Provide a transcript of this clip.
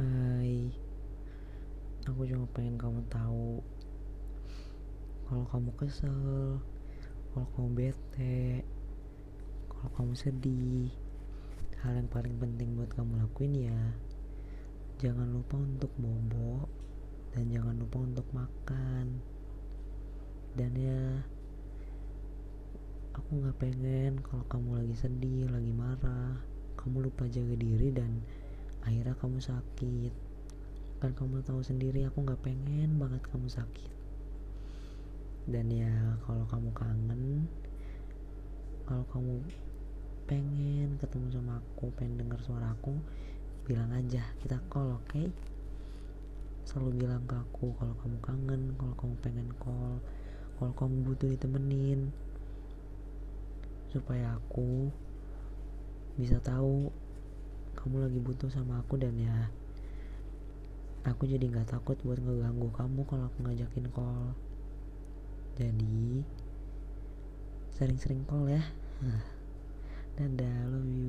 Hai, aku cuma pengen kamu tahu kalau kamu kesel, kalau kamu bete, kalau kamu sedih, hal yang paling penting buat kamu lakuin ya jangan lupa untuk bobo dan jangan lupa untuk makan. Dan ya aku nggak pengen kalau kamu lagi sedih, lagi marah, kamu lupa jaga diri dan kamu sakit. Kan kamu tahu sendiri aku nggak pengen banget kamu sakit. Dan ya kalau kamu kangen kalau kamu pengen ketemu sama aku pengen dengar suara aku bilang aja. Kita call oke? Okay? selalu bilang ke aku kalau kamu kangen kalau kamu pengen call kalau kamu butuh ditemenin. Supaya aku bisa tahu kamu lagi butuh sama aku dan ya aku jadi nggak takut buat ngeganggu kamu kalau aku ngajakin call. Jadi sering-sering call ya. Dadah love you